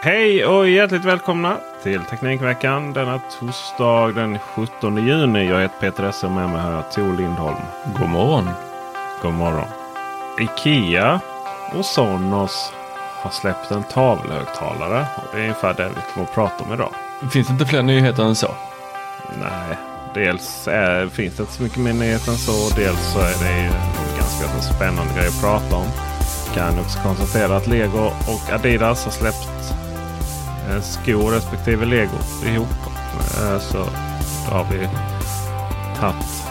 Hej och hjärtligt välkomna till Teknikveckan denna torsdag den 17 juni. Jag heter Peter Esse och med mig har jag Tor Lindholm. God morgon. God morgon. Ikea och Sonos har släppt en tavelhögtalare. Och det är ungefär det vi kommer att prata om idag. Finns det inte fler nyheter än så? Nej, dels är, finns det inte så mycket mer nyheter än så. Dels så är det ju en ganska spännande grej att prata om. Kan också konstatera att Lego och Adidas har släppt skor respektive Lego ihop. Eh, Så då har vi tagit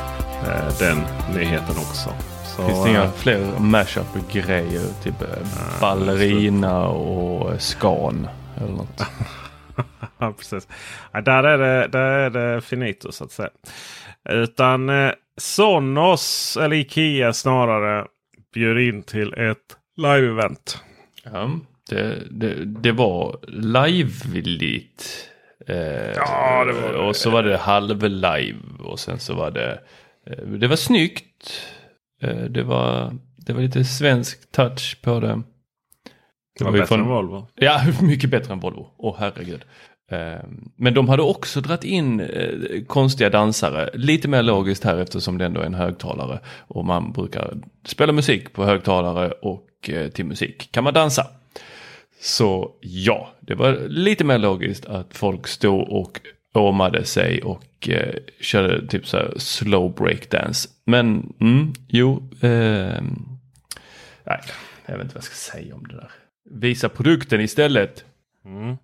eh, den nyheten också. Så, Finns det inga eh, fler mashup-grejer? Typ eh, ballerina och eh, skan. Eller något. ja, precis. Ja, där, är det, där är det finito så att säga. Utan eh, Sonos, eller Ikea snarare, bjöd in till ett live-event. Ja, det, det, det var liveligt. Eh, Ja, det var det. Och så var det halv-live. Och sen så var det... Eh, det var snyggt. Eh, det, var, det var lite svensk touch på det. Det var ju bättre från- än Volvo. Ja, mycket bättre än Volvo. Åh herregud. Eh, Men de hade också dragit in eh, konstiga dansare. Lite mer logiskt här eftersom det ändå är en högtalare. Och man brukar spela musik på högtalare och eh, till musik kan man dansa. Så ja, det var lite mer logiskt att folk stod och åmade sig och eh, körde typ så här slow breakdance. Men mm, jo, eh, nej, jag vet inte vad jag ska säga om det där. Visa produkten istället. Mm.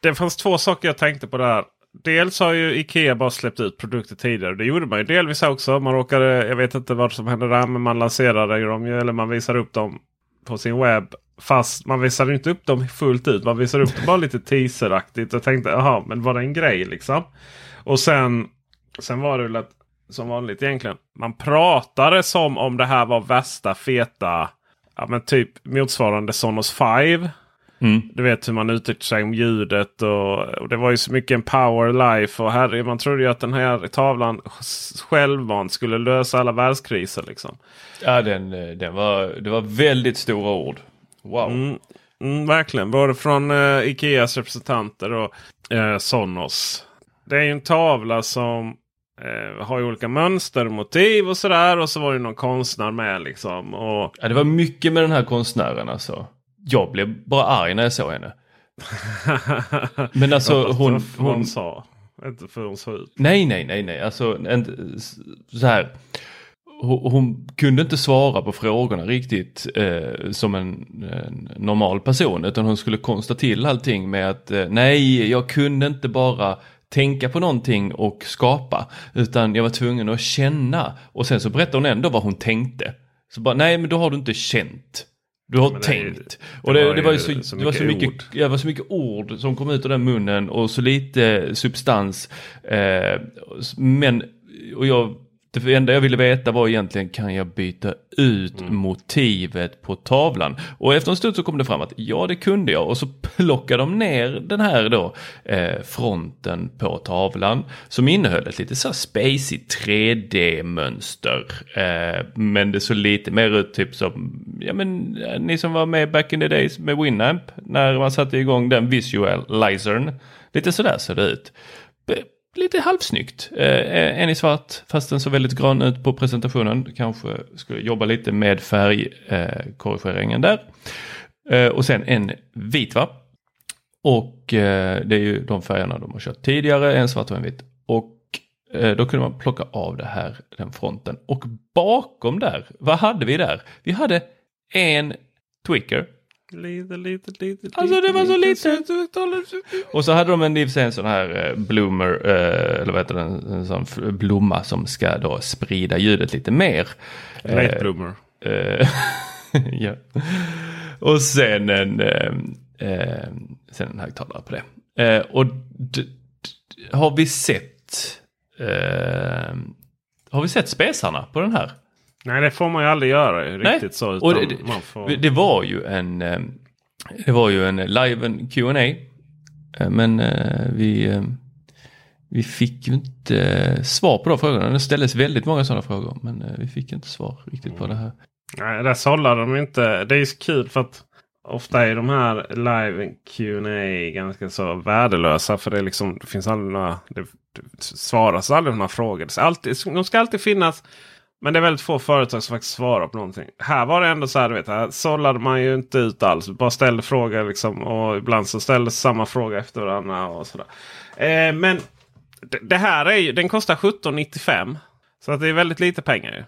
Det fanns två saker jag tänkte på där. Dels har ju Ikea bara släppt ut produkter tidigare. Det gjorde man ju delvis också. Man råkade, jag vet inte vad som hände där, men man lanserade dem ju, eller man visade upp dem på sin webb. Fast man visade inte upp dem fullt ut. Man visade upp dem bara lite teaseraktigt och tänkte jaha, men var det en grej liksom? Och sen, sen var det väl att som vanligt egentligen. Man pratade som om det här var värsta feta, ja men typ motsvarande Sonos 5. Mm. Du vet hur man uttrycker sig om ljudet och, och det var ju så mycket en power life. Och herre, man trodde ju att den här tavlan självmant skulle lösa alla världskriser. Liksom. Ja, den, eh, den var, det var väldigt stora ord. Wow. Mm, mm, verkligen, både från eh, Ikeas representanter och eh, Sonos. Det är ju en tavla som eh, har olika mönster och motiv och sådär. Och så var det någon konstnär med liksom. Och, Ja, det var mycket med den här konstnären alltså. Jag blev bara arg när jag såg henne. Men alltså fattar hon, hon hon... sa. Inte för hon såg ut. Nej, nej, nej, nej. Alltså inte, så här. Hon, kunde inte svara på frågorna riktigt eh, som en, en normal person. Utan hon skulle konsta till allting med att eh, nej, jag kunde inte bara tänka på någonting och skapa. Utan jag var tvungen att känna. Och sen så berättade hon ändå vad hon tänkte. Så bara, nej men då har du inte känt. Du har ju- tänkt. det och det, var det var ju så, så det var så mycket mycket, ja, det var så mycket ord som kom ut ur den munnen och så lite substans. Eh, men, och jag det enda jag ville veta var egentligen kan jag byta ut Mm. motivet på tavlan? Och efter en stund så kom det fram att ja det kunde jag och så plockade de ner den här då eh, fronten på tavlan som innehöll ett lite så spacey 3D-mönster. Eh, men det såg lite mer ut typ som, ja men eh, ni som var med back in the days med Winamp när man satte igång den visualizern. Lite sådär ser det ut. Lite halvsnyggt. Eh, en i svart fast den såg väldigt grön ut på presentationen. Kanske skulle jobba lite med färgkorrigeringen där. Eh, och sen en vit va? Och eh, det är ju de färgerna de har kört tidigare, en svart och en vit. Och eh, då kunde man plocka av det här, den fronten. Och bakom där, vad hade vi där? Vi hade en tweaker Lite, lite, lite. Alltså, det var så lite. lite. Och så hade de en, i en sån här eh, bloomer, eh, eller vad heter den, en sån blomma som ska då sprida ljudet lite mer. Late bloomer. Eh, ja. Och sen en, eh, eh, sen en högtalare på det. Eh, och har vi sett eh, har vi sett spesarna på den här? Nej, det får man ju aldrig göra ju, Nej. riktigt så. Och det, får... det, var ju en eh, det var ju en live en Q&A eh, men eh, vi eh, vi fick ju inte eh, svar på de frågorna. Det ställdes väldigt många sådana frågor men eh, vi fick inte svar riktigt på det här. Nej, där sållar de inte. Det är ju så kul för att ofta är de här live Q&A ganska så värdelösa. För det, liksom, det finns aldrig några... Det, det svaras aldrig på några frågor. Det ska alltid, de ska alltid finnas. Men det är väldigt få företag som faktiskt svarar på någonting. Här var det ändå så här, du vet, här sållade man ju inte ut alls. Bara ställde frågor liksom. Och ibland så ställdes samma fråga efter varandra. Och sådär. Eh, men det, det här är ju, den kostar 17,95. Så att det är väldigt lite pengar ju.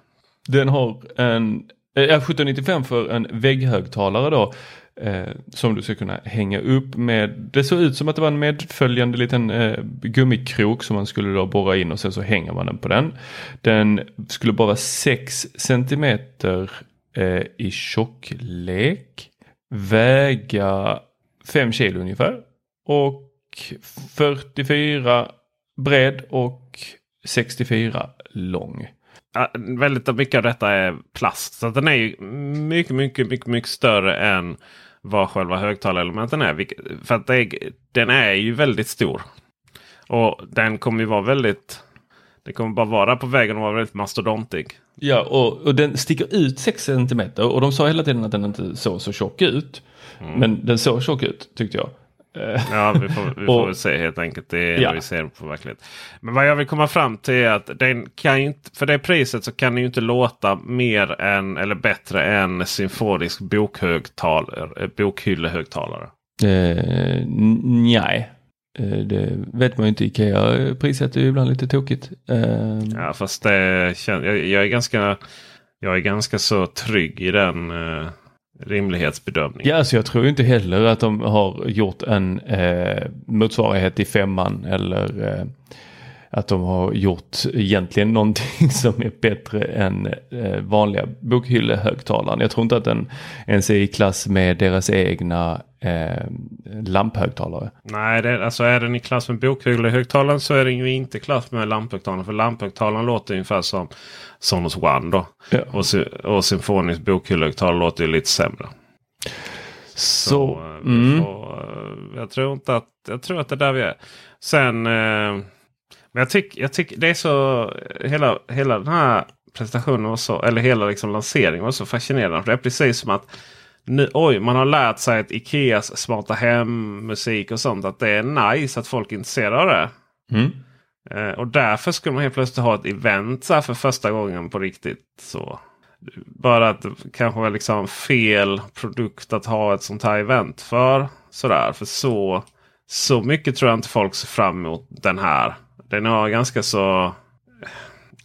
Den har en eh, Ja 1795 för en vägghögtalare då. Eh, som du ska kunna hänga upp med. Det såg ut som att det var en medföljande liten eh, gummikrok som man skulle då borra in och sen så hänger man den på den. Den skulle bara vara 6 cm eh, i tjocklek. Väga 5 kilo ungefär. Och 44 bred och 64 lång. Ja, väldigt mycket av detta är plast. Så den är ju mycket, mycket, mycket, mycket större än vad själva högtalarelementen är. För att det den är ju väldigt stor. Och den kommer ju vara väldigt... Det kommer bara vara på vägen och vara väldigt mastodontig. Ja, och, och den sticker ut 6 cm och de sa hela tiden att den inte såg så tjock ut. Men den såg tjock ut tyckte jag. Eh, Ja, vi får, vi får Och- väl se helt enkelt. Det är Ja. vi ser på verklighet. Men vad jag vill komma fram till är att den kan inte, för det priset så kan den ju inte låta mer än eller bättre än symfonisk bokhögtalare, eh, bokhyllehögtalare. eh, nej, eh, det vet man ju inte. Ikea prissätter ju ibland lite tokigt. Eh, Ja, fast det kän, jag, jag är ganska jag är ganska så trygg i den eh, rimlighetsbedömning. Ja, alltså jag tror inte heller att de har gjort en eh, motsvarighet i femman eller eh, att de har gjort egentligen någonting som är bättre än eh, vanliga bokhyllehögtalaren. Jag tror inte att den ens är i klass med deras egna eh, lamphögtalare. Nej, det, alltså är den i klass med bokhögtalaren så är den ju inte i klass med lamphögtalaren. För lamphögtalaren låter ungefär som Sonos One då. Ja. Och, och symfonisk bokhyllehögtalare låter ju lite sämre. Så, eh, vi mm, får, eh, jag tror inte att jag tror att det är där vi är. Sen. Eh, men jag tycker jag tyck, det är så. Hela, hela den här presentationen var så. Eller hela liksom lanseringen var så fascinerande. För det är precis som att. Nu, oj, man har lärt sig att Ikeas smarta hem musik och sånt. Att det är nice att folk är intresserade av det. mm. Eh, och därför skulle man helt plötsligt ha ett event så här för första gången på riktigt. så Bara att det kanske var liksom fel produkt att ha ett sånt här event för. Sådär. För så, så mycket tror jag inte folk ser fram emot den här. Den har ganska så...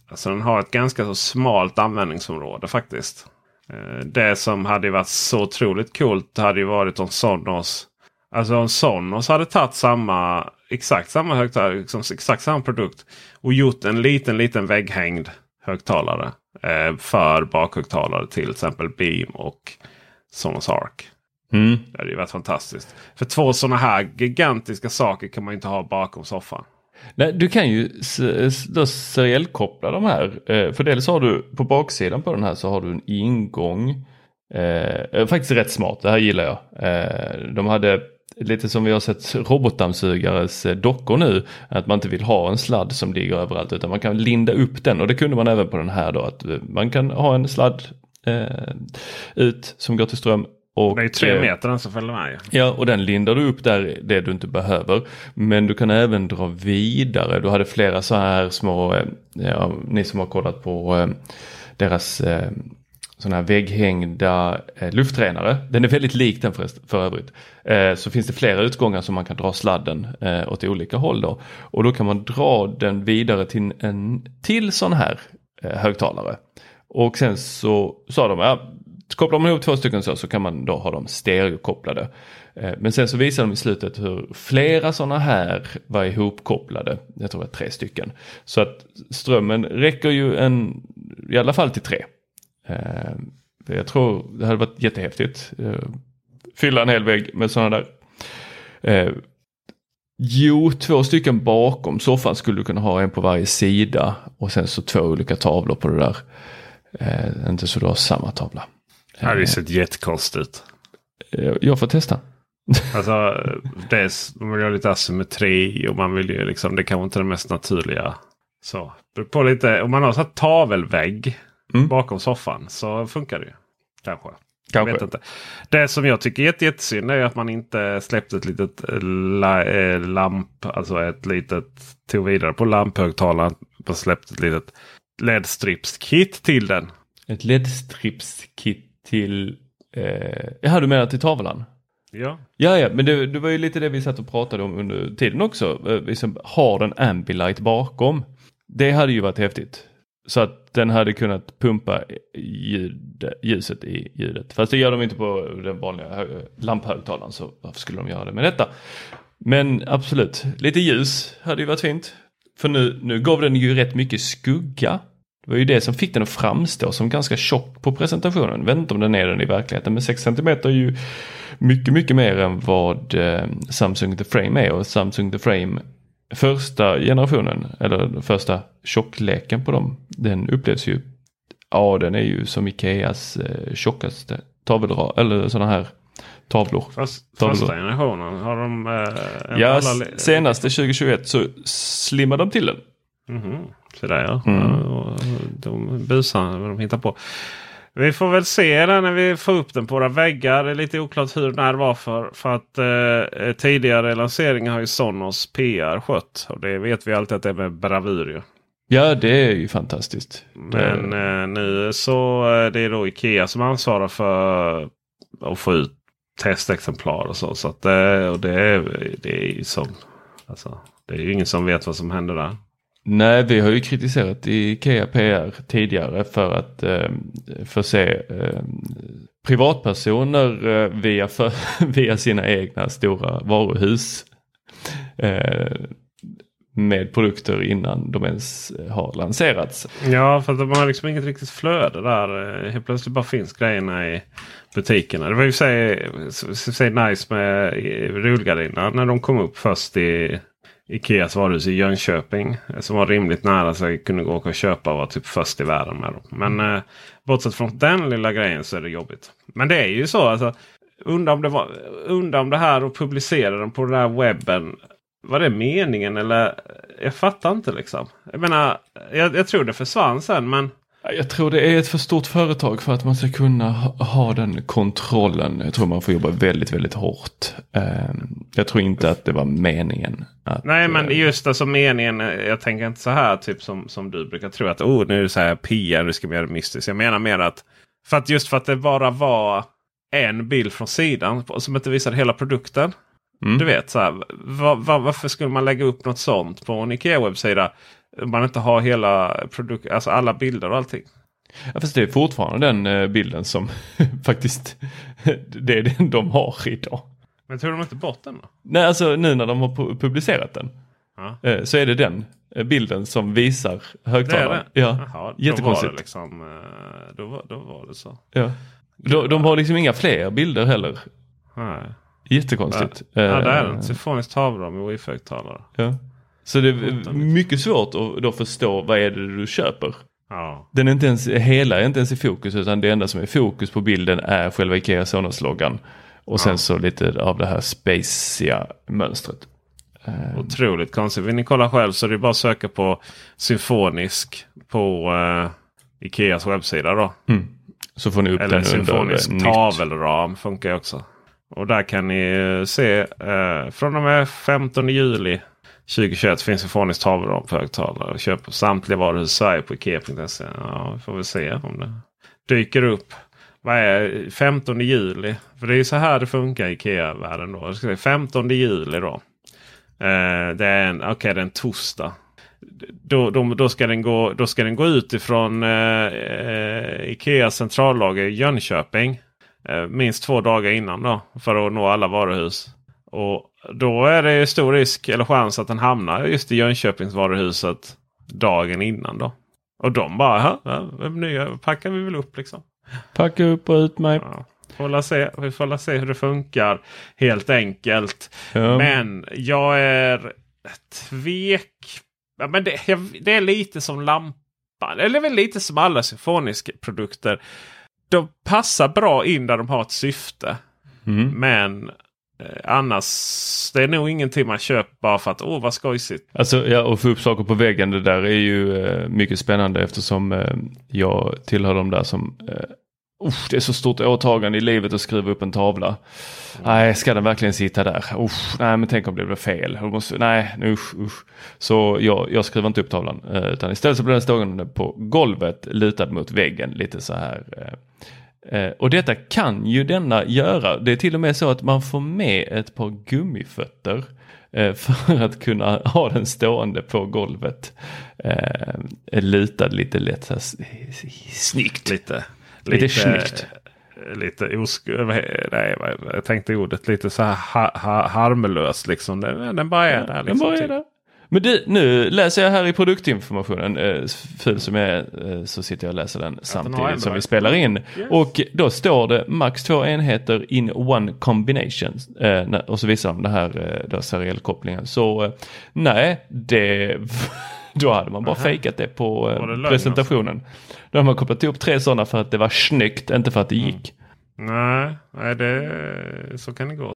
Alltså den har ett ganska så smalt användningsområde faktiskt. Eh, Det som hade varit så otroligt coolt hade ju varit om Sonos Alltså om Sonos hade tagit samma, exakt samma högtalare, liksom exakt samma produkt. Och gjort en liten, liten vägghängd högtalare. Eh, för bakhögtalare till exempel Beam och Sonos Arc. Mm. Det hade ju varit fantastiskt. För två sådana här gigantiska saker kan man inte ha bakom soffan. Nej, du kan ju då seriellkoppla de här. Eh, för dels har du på baksidan på den här så har du en ingång. Eh, eh, faktiskt rätt smart, det här gillar jag. Eh, de hade lite som vi har sett robotdammsugares eh, dockor nu. Att man inte vill ha en sladd som ligger överallt utan man kan linda upp den. Och det kunde man även på den här då. Att man kan ha en sladd eh, ut som går till ström. Och, Det är tre eh, meter den som följer med. Ja, och den lindar du upp där det du inte behöver. Men du kan även dra vidare. Du hade flera så här små, eh, ja, ni som har kollat på eh, deras sådana här vägghängda eh, luftrenare. Den är väldigt lik den för, för övrigt. Eh, så finns det flera utgångar som man kan dra sladden eh, åt olika håll då. Och då kan man dra den vidare till en till sån här eh, högtalare. Och sen så sa de, ja, kopplar man ihop två stycken så, så kan man då ha dem stereokopplade. Eh, men sen så visar de i slutet hur flera sådana här var ihopkopplade. Jag tror det var tre stycken. Så att strömmen räcker ju en, i alla fall till tre. Eh, jag tror det hade varit jättehäftigt. Eh, fylla en hel vägg med sådana där. Jo, två stycken bakom soffan skulle du kunna ha en på varje sida och sen så två olika tavlor på det där. Eh, inte så du har samma tavla. Det hade ju sett jättekonstigt. Eh, jag får testa. Alltså, är, man vill ha lite asymmetri och man vill ju liksom, det kanske inte är det mest naturliga. Så, på lite, om man har så här tavelvägg Mm. bakom soffan så funkar det ju. Kanske. Jag Kanske. vet inte. Det som jag tycker är jätte- jättesynd är att man inte släppte ett litet eh, la, eh, lamp, alltså ett litet, tog vidare på lamphögtalaren. och släppte ett litet LED-strips-kit till den. Ett LED-strips-kit till... Eh, jaha, du menar till tavlan? Ja, Ja, ja, men det, det var ju lite det vi satt och pratade om under tiden också. Eh, Liksom, har den Ambilight bakom? Det hade ju varit häftigt. Så att den hade kunnat pumpa ljud, ljuset i ljudet. Fast det gör de inte på den vanliga hö- lamphögtalaren så varför skulle de göra det med detta? Men absolut, lite ljus hade ju varit fint. För nu, nu gav den ju rätt mycket skugga. Det var ju det som fick den att framstå som ganska tjock på presentationen. Jag vet inte om den är den i verkligheten men 6 cm är ju mycket, mycket mer än vad eh, Samsung The Frame är. Och Samsung The Frame första generationen, eller första tjockleken på dem, den upplevs ju, ja den är ju som Ikeas eh, tjockaste tavelrad, eller sådana här tavlor. Fast, Tavlor. första generationen har de... Eh, Ja, alla- senaste 2021 så slimmade de till den. Mhm, Så där ja. Mm. och de busar vad de hittar på. Vi får väl se där när vi får upp den på våra väggar. Det är lite oklart hur den här var för. För att eh, tidigare lanseringar har ju Sonos PR skött. Och det vet vi alltid att det är med bravur ju. Ja, det är ju fantastiskt. Men eh, nu så är det då Ikea som ansvarar för att få ut testexemplar och så. så att, det, och det, är, det är ju som... Alltså, det är ju ingen som vet vad som händer där. Nej, vi har ju kritiserat Ikea PR tidigare för att eh, förse eh, privatpersoner eh, via, för, via sina egna stora varuhus eh, med produkter innan de ens har lanserats. Ja, för att de har liksom inget riktigt flöde där. Eh, helt plötsligt bara finns grejerna i butikerna. Det var ju i och för sig, så- nice med eh, rullgardinerna när de kom upp först i Ikeas varuhus i Jönköping. eh, Som var rimligt nära så jag kunde gå och köpa och var typ först i världen med dem. Men eh, bortsett från den lilla grejen så är det jobbigt. Men det är ju så. Alltså, undrar om det, var, undrar om det här och publicera den på den här webben. Var det meningen eller? Jag fattar inte liksom. Jag menar, jag, jag tror det försvann sen men Jag tror det är ett för stort företag för att man ska kunna ha, den kontrollen. Jag tror man får jobba väldigt, väldigt hårt. Eh, jag tror inte att det var meningen. Att, Nej men eh, just alltså meningen. eh, Jag tänker inte så här typ som, som du brukar tro att oh, nu är det så här PR, nu ska vi göra det mystiskt. Jag menar mer att för att just för att det bara var en bild från sidan som inte visade hela produkten. Mm. Du vet så här, va, va, varför skulle man lägga upp något sånt på en Ikea-webbsida? Man inte har hela produkt, alltså alla bilder och allting. Ja, fast det är fortfarande den eh, bilden som faktiskt det är den de har idag. Men tog de inte bort den då? Nej, alltså nu när de har pu- publicerat den Ja. eh, så är det den eh, bilden som visar Det högtalaren. det? Ja, Jaha, då var jättekonstigt. det liksom, då, var, då var det så. Ja. De, de har liksom inga fler bilder heller. Nej. Jättekonstigt. Ja, det är Eh, en symfonisk tavla med wifi-högtalare. Ja. Så det är mycket svårt att då förstå vad är det du köper. Ja. Den är inte ens, hela är inte ens i fokus utan det enda som är fokus på bilden är själva Ikea Sonos-loggan. Och sen så lite av det här spaciga mönstret. Otroligt konstigt. Vill ni kolla själv så är det bara att söka på symfonisk på uh, Ikeas webbsida. då. Mm. Så får ni upp Eller den symfonisk under nytt. tavelram funkar ju också. Och där kan ni eh, se uh, från och med 15 juli 2021 finns symfonisk tavelram på högtalare. Köp på samtliga varuhus i Sverige på Ikea.se. Ja, vi får väl se om det dyker upp. Vad är 15 juli? För det är ju så här det funkar i Ikea-världen. då. 15 juli då. Eh, det är en, okay, det är en torsdag. Då, då, då, ska den gå, då ska den gå ut ifrån eh, eh Ikeas centrallager i Jönköping. Eh, minst två dagar innan då. För att nå alla varuhus. Och då är det stor risk eller chans att den hamnar just i Jönköpings varuhuset dagen innan då. Och de bara, "Jaha, ja, nya packar vi väl upp liksom. Packa upp och ut mig. Ja. Får se, vi får se hur det funkar helt enkelt. Ja. Men jag är tvek. Ja, men det, det är lite som lampan. Eller väl lite som alla symfoniska produkter. De passar bra in där de har ett syfte. Mm. Men annars. Det är nog ingenting man köper bara för att åh vad skojsigt. Alltså ja, och få upp saker på väggen det där är ju eh, mycket spännande eftersom eh, jag tillhör de där som eh, usch, det är så stort åtagande i livet att skriva upp en tavla. Nej, ska den verkligen sitta där? Usch, nej, men tänk om det blir fel. Måste, nej, usch, usch. Så jag, jag skriver inte upp tavlan eh, utan istället så blir den stående på golvet lutad mot väggen lite så här. Eh, och detta kan ju denna göra. Det är till och med så att man får med ett par gummifötter eh, för att kunna ha den stående på golvet. Eh, lutad lite lätt så här, snyggt. Lite. Lite snyggt. Lite osk... Nej, jag tänkte ordet lite så här ha, ha, harmlöst liksom. Den, den bara är där. Den Liksom, bara är typ. där. Men du, nu läser jag här i produktinformationen, eh, ful som jag är, eh, så sitter jag och läser den samtidigt som vi spelar in. Och då står det max två enheter in one combination. Eh, och så visar de den här eh, då seriellkopplingen. Så eh, nej, det, då hade man bara fejkat det på eh, det presentationen. Då har man kopplat ihop tre sådana för att det var snyggt, inte för att det gick. Nej, nej det, så kan det gå.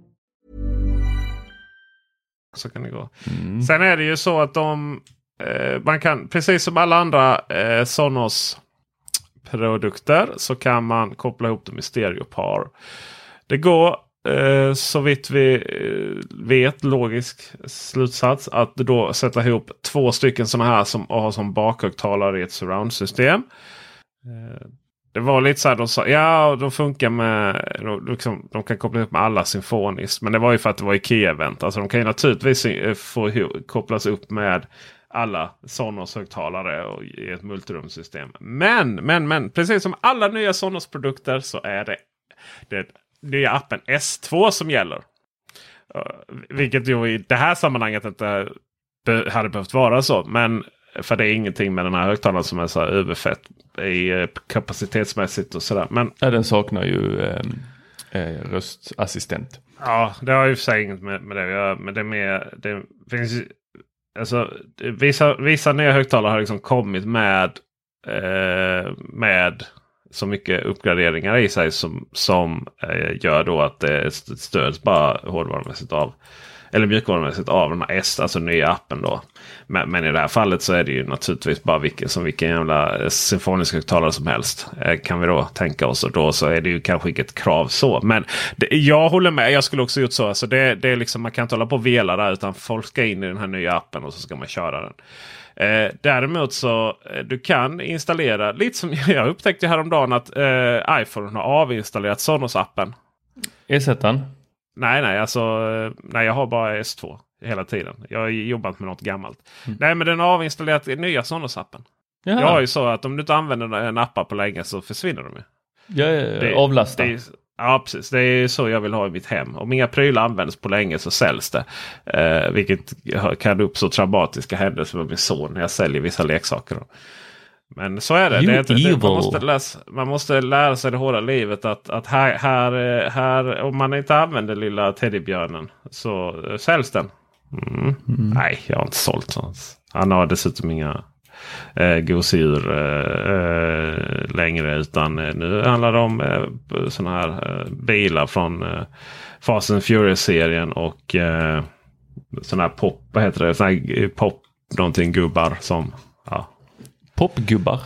Så kan det gå. Sen är det ju så att de, eh, man kan, precis som alla andra eh, Sonos produkter så kan man koppla ihop dem i stereopar. Det går eh, så vitt vi eh, vet, logisk slutsats, att då sätta ihop två stycken sådana här som har som bakhögtalare i ett surroundsystem. Det var lite så här, de sa ja de funkar med, de, liksom, de kan koppla upp med alla symfoniskt. Men det var ju för att det var Ikea-event. Alltså de kan ju naturligtvis eh, få kopplas upp med alla Sonos-högtalare och i ett multirumsystem. Men, men, men, precis som alla nya Sonos-produkter så är det den nya appen S2 som gäller. Uh, vilket ju i det här sammanhanget inte be hade behövt vara så. Men för det är ingenting med den här högtalaren som är så här överfett i eh, kapacitetsmässigt och sådär. Men Ja, den saknar ju eh, eh, röstassistent. Ja, det har ju för sig inget med, med det att göra. Men det är mer, det finns alltså, vissa, vissa nya högtalare har liksom kommit med, eh, med så mycket uppgraderingar i sig som, som eh, gör då att det st- stöds bara hårdvarumässigt av eller mjukvarumässigt av den här S, alltså nya appen då. Men, men i det här fallet så är det ju naturligtvis bara vilken, som vilken jävla eh, symfonisk högtalare som helst. Eh, kan vi då tänka oss. Och då så är det ju kanske inget krav så. Men det, jag håller med. Jag skulle också gjort så. Alltså det, det är liksom, man kan inte hålla på och vela där. Utan folk ska in i den här nya appen och så ska man köra den. Eh, däremot så eh, du kan installera lite som jag upptäckte häromdagen att eh, iPhone har avinstallerat Sonos-appen. Ersättaren? Nej, nej, alltså nej, jag har bara S2 hela tiden. Jag har jobbat med något gammalt. Nej, men den har avinstallerat nya Sonos-appen. Jag har ju så att om du inte använder en app på länge så försvinner de ju. Ja, avlasta. det Ja, precis. Det är så jag vill ha i mitt hem. Om inga prylar används på länge så säljs det. Eh, vilket kan uppstå traumatiska händelser med min son när jag säljer vissa leksaker. Men så är det. Det, det man, måste läsa, man måste lära sig det hårda livet. Att, att här, här, eh, här, om man inte använder lilla teddybjörnen så eh, säljs den. Mm. Nej, jag har inte sålt sånt. Han har dessutom inga eh, gosedjur eh, eh, längre. Utan eh, nu handlar det om eh, sådana här eh, bilar från eh, Fast and Furious-serien. Och eh, sådana här pop, vad heter det? Såna här pop någonting gubbar som... Ja, Popgubbar.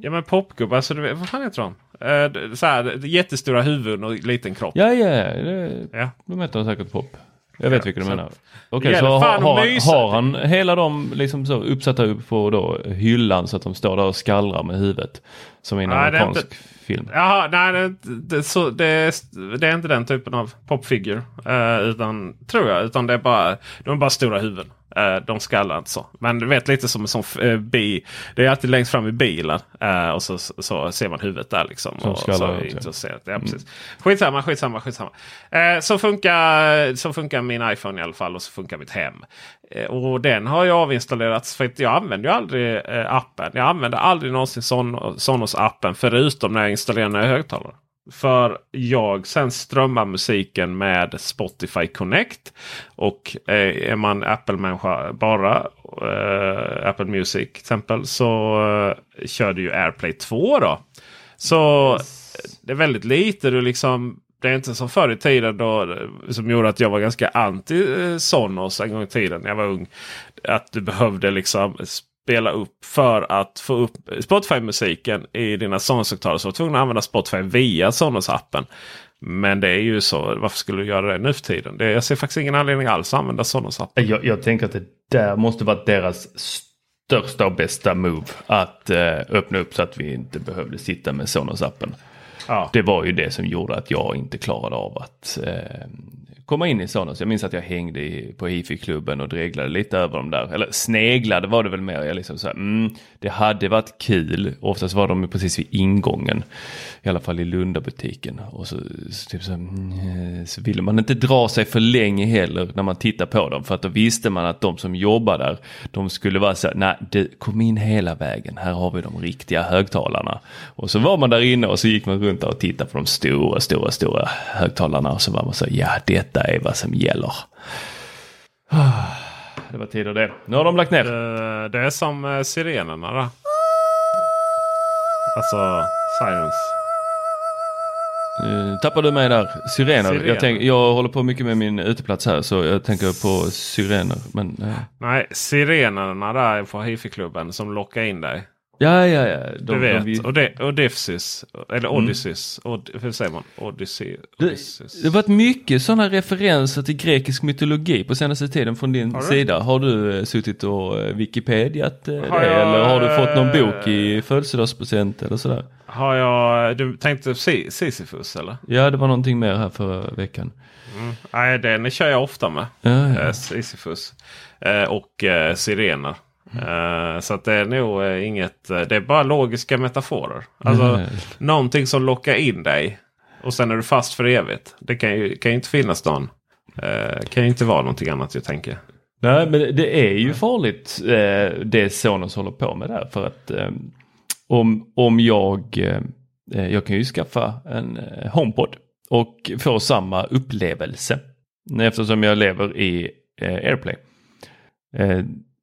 ja men popgubbar, alltså, du vet, vad fan heter de? Eh, så här, jättestora huvuden och liten kropp. Ja, ja, det, Ja. de heter säkert pop. Jag vet vilka du menar. Okej, gäller så har, har, har han hela dem liksom så uppsatta upp på då hyllan så att de står där och skallrar med huvudet? Som i en Nej, amerikansk inte- film. Jaha, nej det, det, så, det, är- det är inte den typen av popfigur. Eh, utan, tror jag. Utan det är bara, de är bara stora huvuden. Eh, de skallar inte så. Men du vet lite som en sån uh, bi. Det är alltid längst fram i bilen. eh, och så, så ser man huvudet där liksom. Som och skallar så det ja. intresserat. Ja, precis. Skitsamma, skitsamma, skitsamma. Eh, så, funkar, så funkar min iPhone i alla fall och så funkar mitt hem. Eh, och den har jag avinstallerats för att jag använder ju aldrig eh, appen. Jag använder aldrig någonsin Son- Sonos-appen förutom när jag installerar nya högtalare. För jag sen strömmar musiken med Spotify Connect. Och eh, är man Apple-människa bara, eh, Apple Music till exempel, så eh, kör du ju AirPlay 2 då. Så det är väldigt lite du liksom det är inte som förr i tiden då, som gjorde att jag var ganska anti eh, Sonos en gång i tiden när jag var ung. Att du behövde liksom spela upp för att få upp Spotify-musiken i dina Sonos-högtalare. Så var du tvungen att använda Spotify via Sonos-appen. Men det är ju så. Varför skulle du göra det nu för tiden? Det, jag ser faktiskt ingen anledning alls att använda Sonos-appen. Jag, jag tänker att det där måste vara deras största och bästa move. Att eh, öppna upp så att vi inte behövde sitta med Sonos-appen. Ja. Det var ju det som gjorde att jag inte klarade av att eh, komma in i Sonos. Jag minns att jag hängde i, på hifi-klubben och dreglade lite över dem där. Eller sneglade var det väl mer. Jag liksom så här, mm, det hade varit kul. Oftast var de precis vid ingången. I alla fall i Lundabutiken. Och så, så, typ så, mm, så ville man inte dra sig för länge heller när man tittar på dem. För att då visste man att de som jobbar där, de skulle vara så här, nej, det, kom in hela vägen. Här har vi de riktiga högtalarna. Och så var man där inne och så gick man runt där och tittade på de stora, stora, stora högtalarna. Och så var man så, ja, detta är vad som gäller. Det var tider det. Nu har de lagt ner. Det, det är som eh, sirenerna då. Alltså Sirens. Uh, tappar du mig där? Syrener. Sirener. Jag, tänk, jag håller på mycket med min uteplats här så jag tänker på syrener. Men, uh. Nej, sirenerna där på hifi-klubben som lockar in dig. Ja, ja, ja. De, Du vet. de Och det, Odysseus. Eller Odysseus. Od, hur säger man? Odyssey. Odysseus. det har varit mycket sådana referenser till grekisk mytologi på senaste tiden från din Har sida. Har du uh, suttit och uh, Wikipediat uh, Har det? jag, eller har du fått någon eh, bok i födelsedagspresent eller sådär? Har jag... Du tänkte Si- Sisyfos eller? Ja, det var någonting mer här förra veckan. Nej, den kör jag ofta med. Ja, ja. Eh, Sisyfos. Eh, och eh, Eh, så att det är nog eh, inget. Eh, det är bara logiska metaforer. Alltså Mm. någonting som lockar in dig. Och sen är du fast för evigt. Det kan ju, kan ju inte finnas någon. Kan ju inte vara någonting annat jag tänker. Nej, men det är ju farligt det Sonos håller på med där. För att om, om jag, jag kan ju skaffa en HomePod och få samma upplevelse. Eftersom jag lever i AirPlay.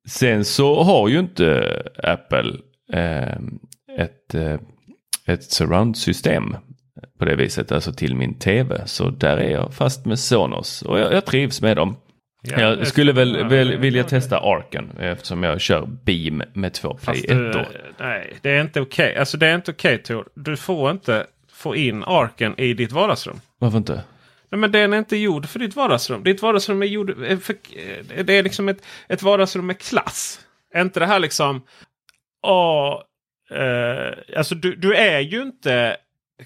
Eh, sen så har ju inte Apple eh, ett, eh, ett surround-system på det viset, alltså till min tv. Så där är jag fast med Sonos och jag, jag trivs med dem. Ja, jag skulle väl, väl vilja testa Arken eftersom jag kör Beam med två Play Fast du, 1 nej, det är inte okej. Alltså det är inte okej Tor. Du får inte få in arken i ditt vardagsrum. Varför inte? Nej, men den är inte gjord för ditt vardagsrum. Ditt vardagsrum är gjord eh, för, eh, Det är liksom ett, ett vardagsrum med klass. Är inte det här liksom... Åh, eh, alltså du, du är ju inte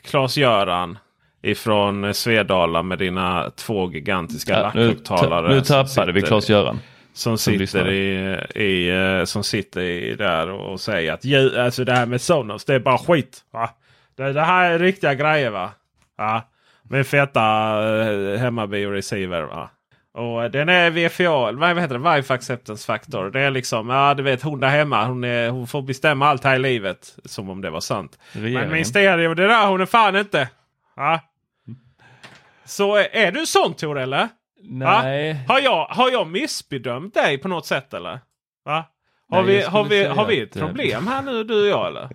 Klas-Göran ifrån Svedala med dina två gigantiska Ja, nu, lackhögtalare. ta, nu som tappade vi Klas-Göran. Som som sitter, i, i, eh, som sitter i där och säger att "Ju- alltså det här med Sonos det är bara skit. Va? Det, det här är riktiga grejer va. Ja. Med feta uh, hemmabio-receiver. Och eh, den är VFA, vad heter det? Wifi Acceptance Factor. Det är liksom, ja du vet hon där hemma hon, är, hon får bestämma allt här i livet. Som om det var sant. Regeringen. Men min stereo det där hon är fan inte. Ja. Så eh, är du sån Tor eller? Nej. Va? Har, jag, har jag missbedömt dig på något sätt eller? Va? Har, Nej, vi, har, vi, har vi ett eh, problem här nu du och jag eller?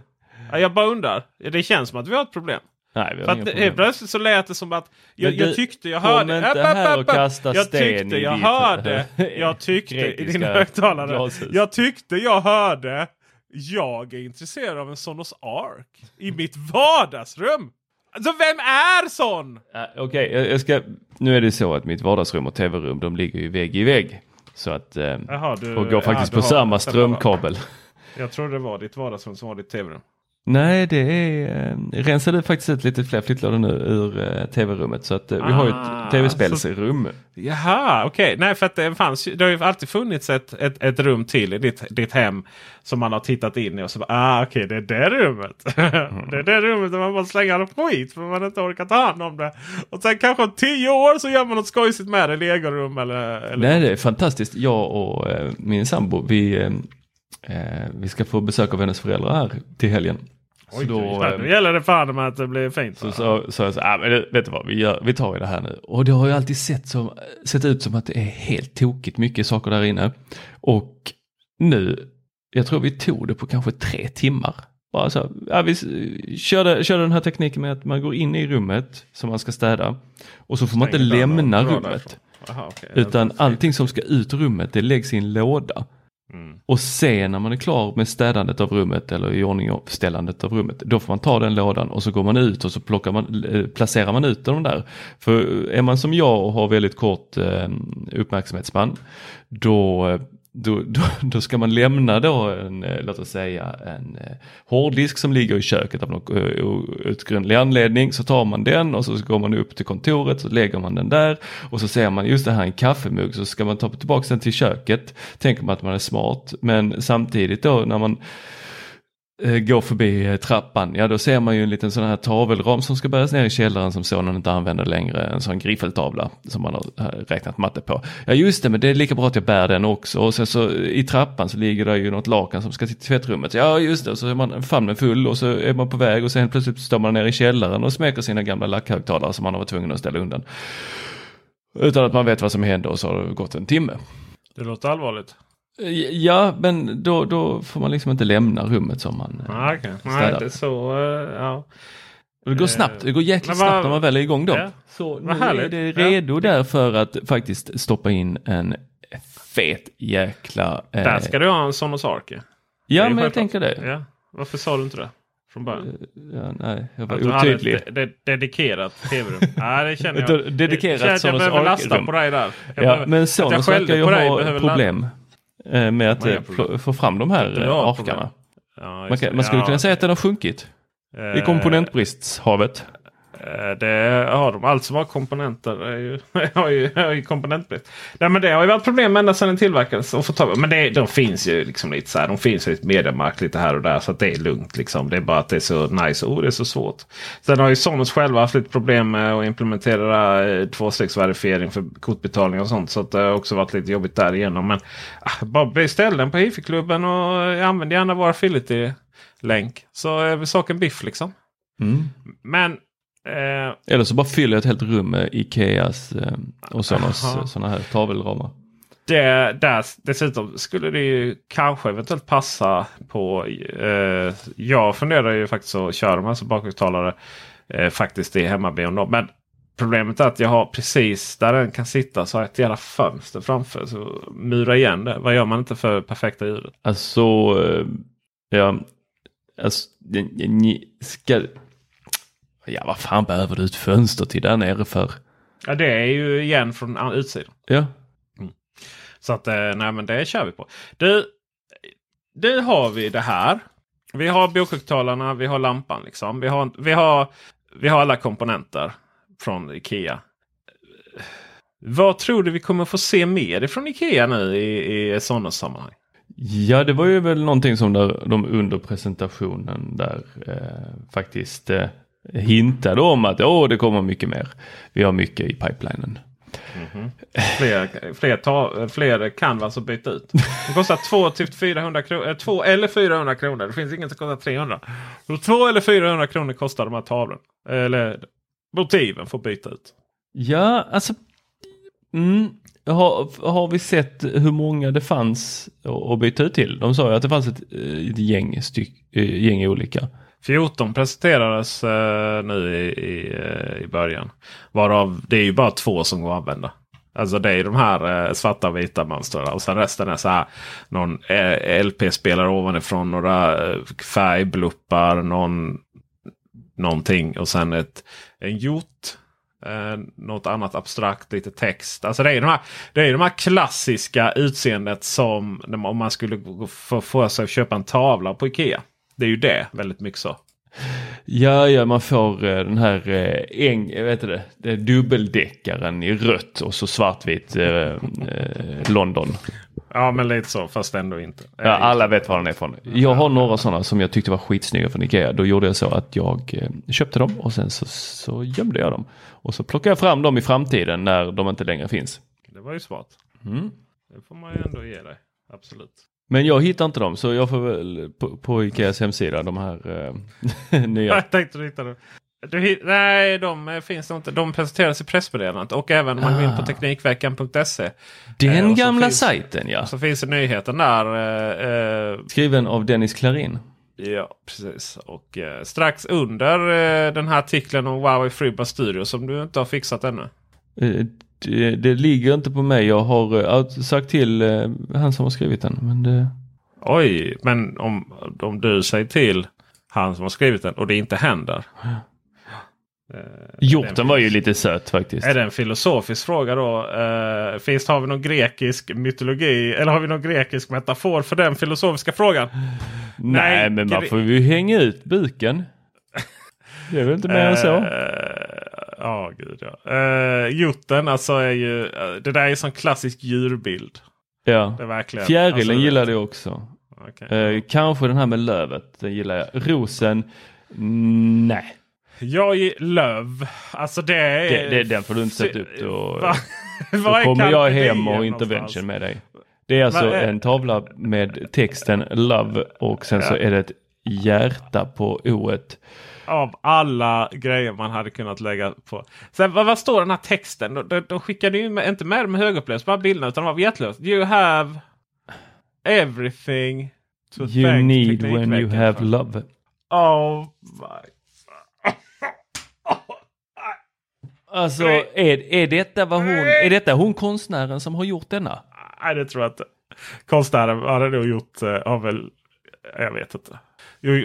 Ja, jag bara undrar. Det känns som att vi har ett problem. Nej, vi har inga att problem. helt plötsligt så lät det som att jag, Men jag du, tyckte jag hörde. inte här app. kasta jag tyckte jag hörde. Jag tyckte i din högtalare. glashus. Jag tyckte jag hörde. Jag är intresserad av en Sonos Ark i mitt vardagsrum. Alltså vem är sån? Ja, Okej, jag, jag ska... Nu är det så att mitt vardagsrum och tv-rum de ligger ju vägg i vägg. Så att... Eh, Jaha, du- och går faktiskt ja, på du samma strömkabel. Jag trodde det var ditt vardagsrum som var ditt tv-rum. Nej, det är... Eh, rensade faktiskt ut lite fler flyttlådor nu ur eh, tv-rummet. Så att eh, vi har ju Ah, ett tv-spelsrum. Jaha, okej. Nej, för att det fanns det har ju alltid funnits ett, ett, ett rum till i ditt, ditt hem som man har tittat in i och så bara, ah okej, det är det rummet. det är det rummet där man bara slänger skit för man inte orkar ta hand om det. Och sen kanske om tio år så gör man något skojsigt med det, legorum eller... eller Nej, det är fantastiskt. Jag och eh, min sambo, vi, eh, eh, vi ska få besök av hennes föräldrar här till helgen. Oj, Så då, eh, nu gäller det fan med att det blir fint. Så sa så, jag så, ah, men vet du vad, vi, gör, vi tar ju det här nu. Och det har ju alltid sett, som, sett ut som att det är helt tokigt mycket saker där inne. Och nu, jag tror vi tog det på kanske tre timmar. Bara så, ja, vi s- körde, körde den här tekniken med att man går in i rummet som man ska städa. Och så får man inte lämna rummet. Aha, okej. Utan allting som ska ut ur rummet det läggs i en låda. Mm. Och sen när man är klar med städandet av rummet eller i ordning och ställandet av rummet. Då får man ta den lådan och så går man ut och så plockar man, eh, placerar man ut dem där. För är man som jag och har väldigt kort eh, uppmärksamhetsspann. Då, eh, då, då, då ska man lämna då en, eh, låt oss säga en eh, hårddisk som ligger i köket av någon eh, utgrundlig outgrundlig anledning. Så tar man den och så går man upp till kontoret så lägger man den där och så ser man just det här en kaffemugg så ska man ta tillbaka den till köket. Tänker man att man är smart men samtidigt då när man Eh, går förbi eh, trappan, ja då ser man ju en liten sån här tavelram som ska bäras ner i källaren som sonen inte använder längre. En sån griffeltavla som man har eh, räknat matte på. Ja just det, men det är lika bra att jag bär den också. Och sen så i trappan så ligger det ju något lakan som ska till tvättrummet. Ja just det, så är man famnen full och så är man på väg och sen plötsligt står man ner i källaren och smeker sina gamla lackhögtalare som man har varit tvungen att ställa undan. Utan att man vet vad som händer och så har det gått en timme. Det låter allvarligt. Ja, men då, då får man liksom inte lämna rummet som man eh, Ah, okay. Nej, det så. eh, ja. Det går snabbt, det går jäkligt vad- snabbt när man väl är igång då. Ja, Så nu är det Ja. redo där för att faktiskt stoppa in en fet jäkla... eh, Där ska du ha en Sonos är Ja, men jag tänker det. Ja. Varför sa du inte det från början? Ja, nej, jag var Att otydlig. ett de- de- dedikerat tv-rum. Nej, det känner jag. dedikerat känner att jag Sonos behöver lasta på dig där. Jag Ja, behöver- men Sonos verkar ju ha problem eh, med att eh, få fram de här eh, arkarna. problem. Ja, Man, kan, man skulle kunna säga att den har sjunkit i Eh, komponentbristshavet. Eh, Det har de. Allt som har komponenter är ju, har ju, har ju komponentbrist. Nej, men det har ju varit problem ända sedan den tillverkades. Och få tag på. Men det, de finns ju liksom lite så här. De finns i ett mediemark lite här och där. Så att det är lugnt. Liksom. Det är bara att det är så nice. Oh, det är så svårt. Sen har ju Sonos själva haft lite problem med att implementera eh, tvåstegsverifiering för kortbetalning och sånt. Så att det har också varit lite jobbigt därigenom. Men ah, bara beställ den på Hifi-klubben och eh, använd gärna vår affiliate-länk. Så är saken biff liksom. Mm. Men eh, Eller så bara fyller jag ett helt rum med Ikeas eh, och sådana här tavelramar. Det, där, dessutom skulle det ju kanske eventuellt passa på. Eh, jag funderar ju faktiskt att köra de här som bakhögtalare eh, faktiskt i hemmabion. Men problemet är att jag har precis där den kan sitta så har jag ett jävla fönster framför. Så mura igen det. Vad gör man inte för perfekta ljudet? Alltså, eh, ja, alltså, ska... Ja, vad fan behöver du ett fönster till där nere för? Ja, det är ju igen från an- utsidan. Ja, Så att eh, nej men det kör vi på. Du, nu har vi det här. Vi har bokhögtalarna, vi har lampan liksom. Vi har, vi har, vi har alla komponenter från Ikea. Vad tror du vi kommer få se mer ifrån Ikea nu i, i sådana sammanhang? ja det var ju väl någonting som där, de under presentationen där eh, faktiskt eh, hintade om att åh, det kommer mycket mer. Vi har mycket i pipelinen. Fler, fler, ta, fler canvas att byta ut. Det kostar 2 till 400 kronor. 2 eller 400 kronor. Det finns inget som kostar 300. Så 2 eller 400 kronor kostar de här tavlorna. Eller motiven för att byta ut. Ja, alltså. Mm, har, har vi sett hur många det fanns att att byta ut till? De sa ju att det fanns ett, eh, ett gäng, styck, eh, gäng olika. 14 presenterades eh, nu i, i, eh, i början. Varav det är ju bara två som går att använda. Alltså det är de här eh, svarta och vita mönstren. Och sen resten är så här. Någon eh, LP-spelare ovanifrån. Några eh, färgbluppar. Någon, någonting. Och sen ett, en hjort. Eh, något annat abstrakt, lite text. Alltså det är de här, det är de här klassiska utseendet som om man skulle få, få sig att köpa en tavla på Ikea. Det är ju det väldigt mycket så. Ja, ja, man får eh, den här eh, äng, jag vet det, det dubbeldäckaren i rött och så svartvit eh, eh, London. Ja men lite så fast ändå inte. Ja, alla vet var den är ifrån. Jag har några sådana som jag tyckte var skitsnygga från Ikea. Då gjorde jag så att jag eh, köpte dem och sen så, så gömde jag dem. Och så plockar jag fram dem i framtiden när de inte längre finns. Det var ju smart. Mm. Det får man ju ändå ge dig. Absolut. Men jag hittar inte dem så jag får väl på, på Ikeas hemsida de här eh, nya. Jag tänkte du hittade du, hit- Nej, de eh, finns inte. De presenteras i pressmeddelandet och även om man går in på Ah. Teknikveckan.se. Eh, Den så gamla finns- sajten ja. Så finns det nyheten där. eh, eh, Skriven av Dennis Klarin. Ja, precis. Och eh, strax under eh, den här artikeln om Huawei Freeba Studio som du inte har fixat ännu. Eh, Det, det ligger inte på mig. Jag har eh, sagt till eh, han som har skrivit den. Men det, Oj, men om, om du säger till han som har skrivit den och det inte händer. Eh, Hjorten var ju lite söt faktiskt. Är det en filosofisk fråga då? Uh, finns, har vi någon grekisk mytologi eller har vi någon grekisk metafor för den filosofiska frågan? Nej, Nej men man får ju hänga ut buken. Det är väl inte mer än så? Ja, gud ja. Uh, Hjorten alltså är ju, uh, det där är en sån klassisk djurbild. Ja, det är verkligen, fjärilen alltså, gillar det också. Okay. Uh, kanske den här med lövet, den gillar jag. Rosen, nej. Jag löv. Alltså det är... Det, det, den får du inte sätta upp då. då kommer jag hem och intervention med dig. Det är alltså är... en tavla med texten Love och sen ja. så är det ett hjärta på oet. Av alla grejer man hade kunnat lägga på. Sen, vad, vad står den här texten? De, de, de skickade ju med, inte med med högupplöst bara bilderna utan de var jättelöst. You have everything to you need when you have love. Oh my Alltså är, är, detta vad hon, är detta hon konstnären som har gjort denna? Nej det tror jag inte. Konstnären har nog gjort, eh, har väl, jag vet inte.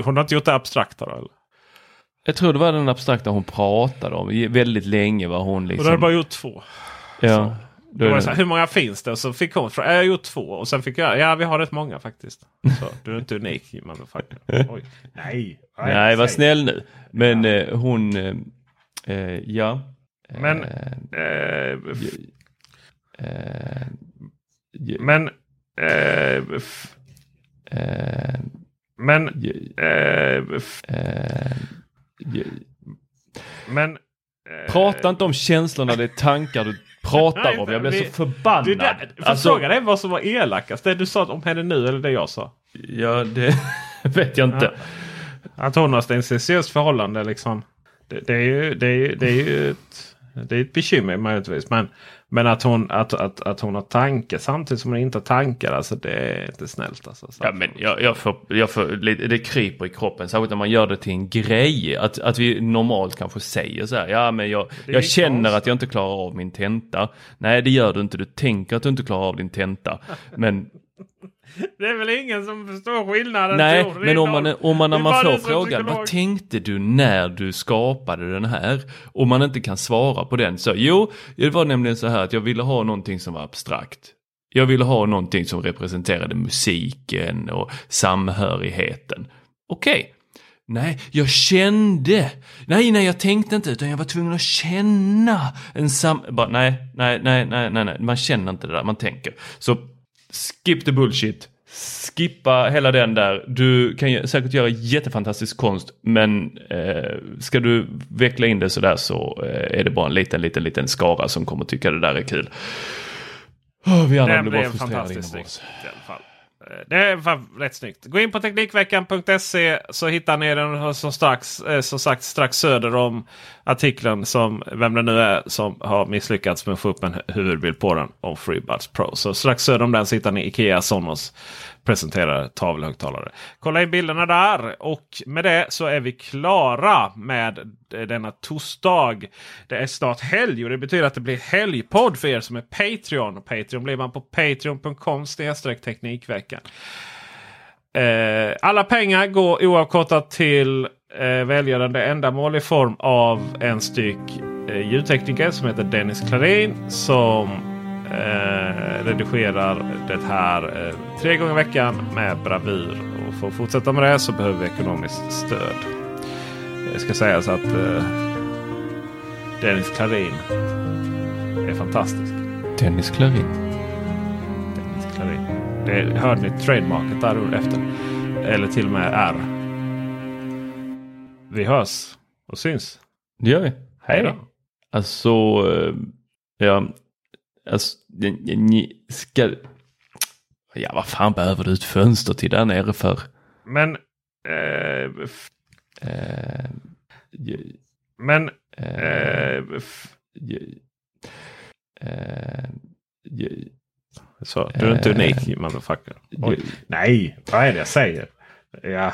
Hon har inte gjort det abstrakta då? Eller? Jag tror det var den abstrakta hon pratade om väldigt länge. Var hon liksom... Och då har bara gjort två. Ja. Då var så här, hur många finns det? Och så fick hon fråga, jag har gjort två. Och sen fick jag, ja vi har rätt många faktiskt. Så du är inte unik motherfucker. Oj. Nej. Nej, var snäll nu. Men ja. eh, hon, eh, eh ja. Men... Eh, men... Men... men... Prata inte om känslorna, det är tankar du pratar om. Jag blir så förbannad. Det där, alltså, frågan är vad som var elakast. Det du sa om henne nu eller det jag sa? Ja, det vet jag inte. Ja. Att hon har ett förhållande liksom. Det, det, är ju, det, är, det är ju ett det är ett bekymmer möjligtvis. Men, men att, hon, att, att, att hon har tankar samtidigt som hon inte har tankar. Alltså det är inte snällt. Alltså, ja, men jag, jag får, jag får, det kryper i kroppen. Särskilt när man gör det till en grej. Att, att vi normalt kanske säger så här. Ja men jag, jag känner att jag inte klarar av min tenta. Nej det gör du inte. Du tänker att du inte klarar av din tenta. Men det är väl ingen som förstår skillnaden. Nej, men om man, om man när man får frågan vad tänkte du när du skapade den här? Och man inte kan svara på den. Så jo, det var nämligen så här att jag ville ha någonting som var abstrakt. Jag ville ha någonting som representerade musiken och samhörigheten. Okej. Okay. Nej, jag kände. Nej, nej, jag tänkte inte utan jag var tvungen att känna en sam... Bara, nej, nej, nej, nej, nej, nej, man känner inte det där, man tänker. Så skip the bullshit. Skippa hela den där. Du kan säkert göra jättefantastisk konst men eh, ska du veckla in det sådär så eh, är det bara en liten, liten, liten skara som kommer tycka det där är kul. Oh, vi andra blir bara frustrerade inombords. I alla fall. Eh, det var rätt snyggt. Gå in på Teknikveckan.se så hittar ni den som, strax, eh, som sagt strax söder om artikeln som vem det nu är som har misslyckats med att få upp en huvudbild på den om FreeBuds Pro. Så strax söder om den så hittar ni Ikea Sonos presenterar tavelhögtalare. Kolla in bilderna där och med det så är vi klara med denna torsdag. Det är snart helg och det betyder att det blir helgpodd för er som är Patreon. Patreon blir man på patreon.com teknikveckan. Eh, alla pengar går oavkortat till eh, välgörande ändamål i form av en styck eh, ljudtekniker som heter Dennis Klarin som eh, redigerar det här eh, tre gånger i veckan med bravur. Och för att fortsätta med det så behöver vi ekonomiskt stöd. Det ska sägas att eh, Dennis Klarin är fantastisk. Dennis Klarin. Dennis Klarin. Det hörde ni trademarket där efter. Eller till och med R. Vi hörs och syns. Det gör vi. Hej då. Alltså, eh, ja, Alltså, ni ska... Ja, vad fan behöver du ett fönster till där nere för? Men... Eh, eh, men... Eh, eh, så, du är inte unik motherfucker. Oj. Nej, vad är det jag säger? Ja.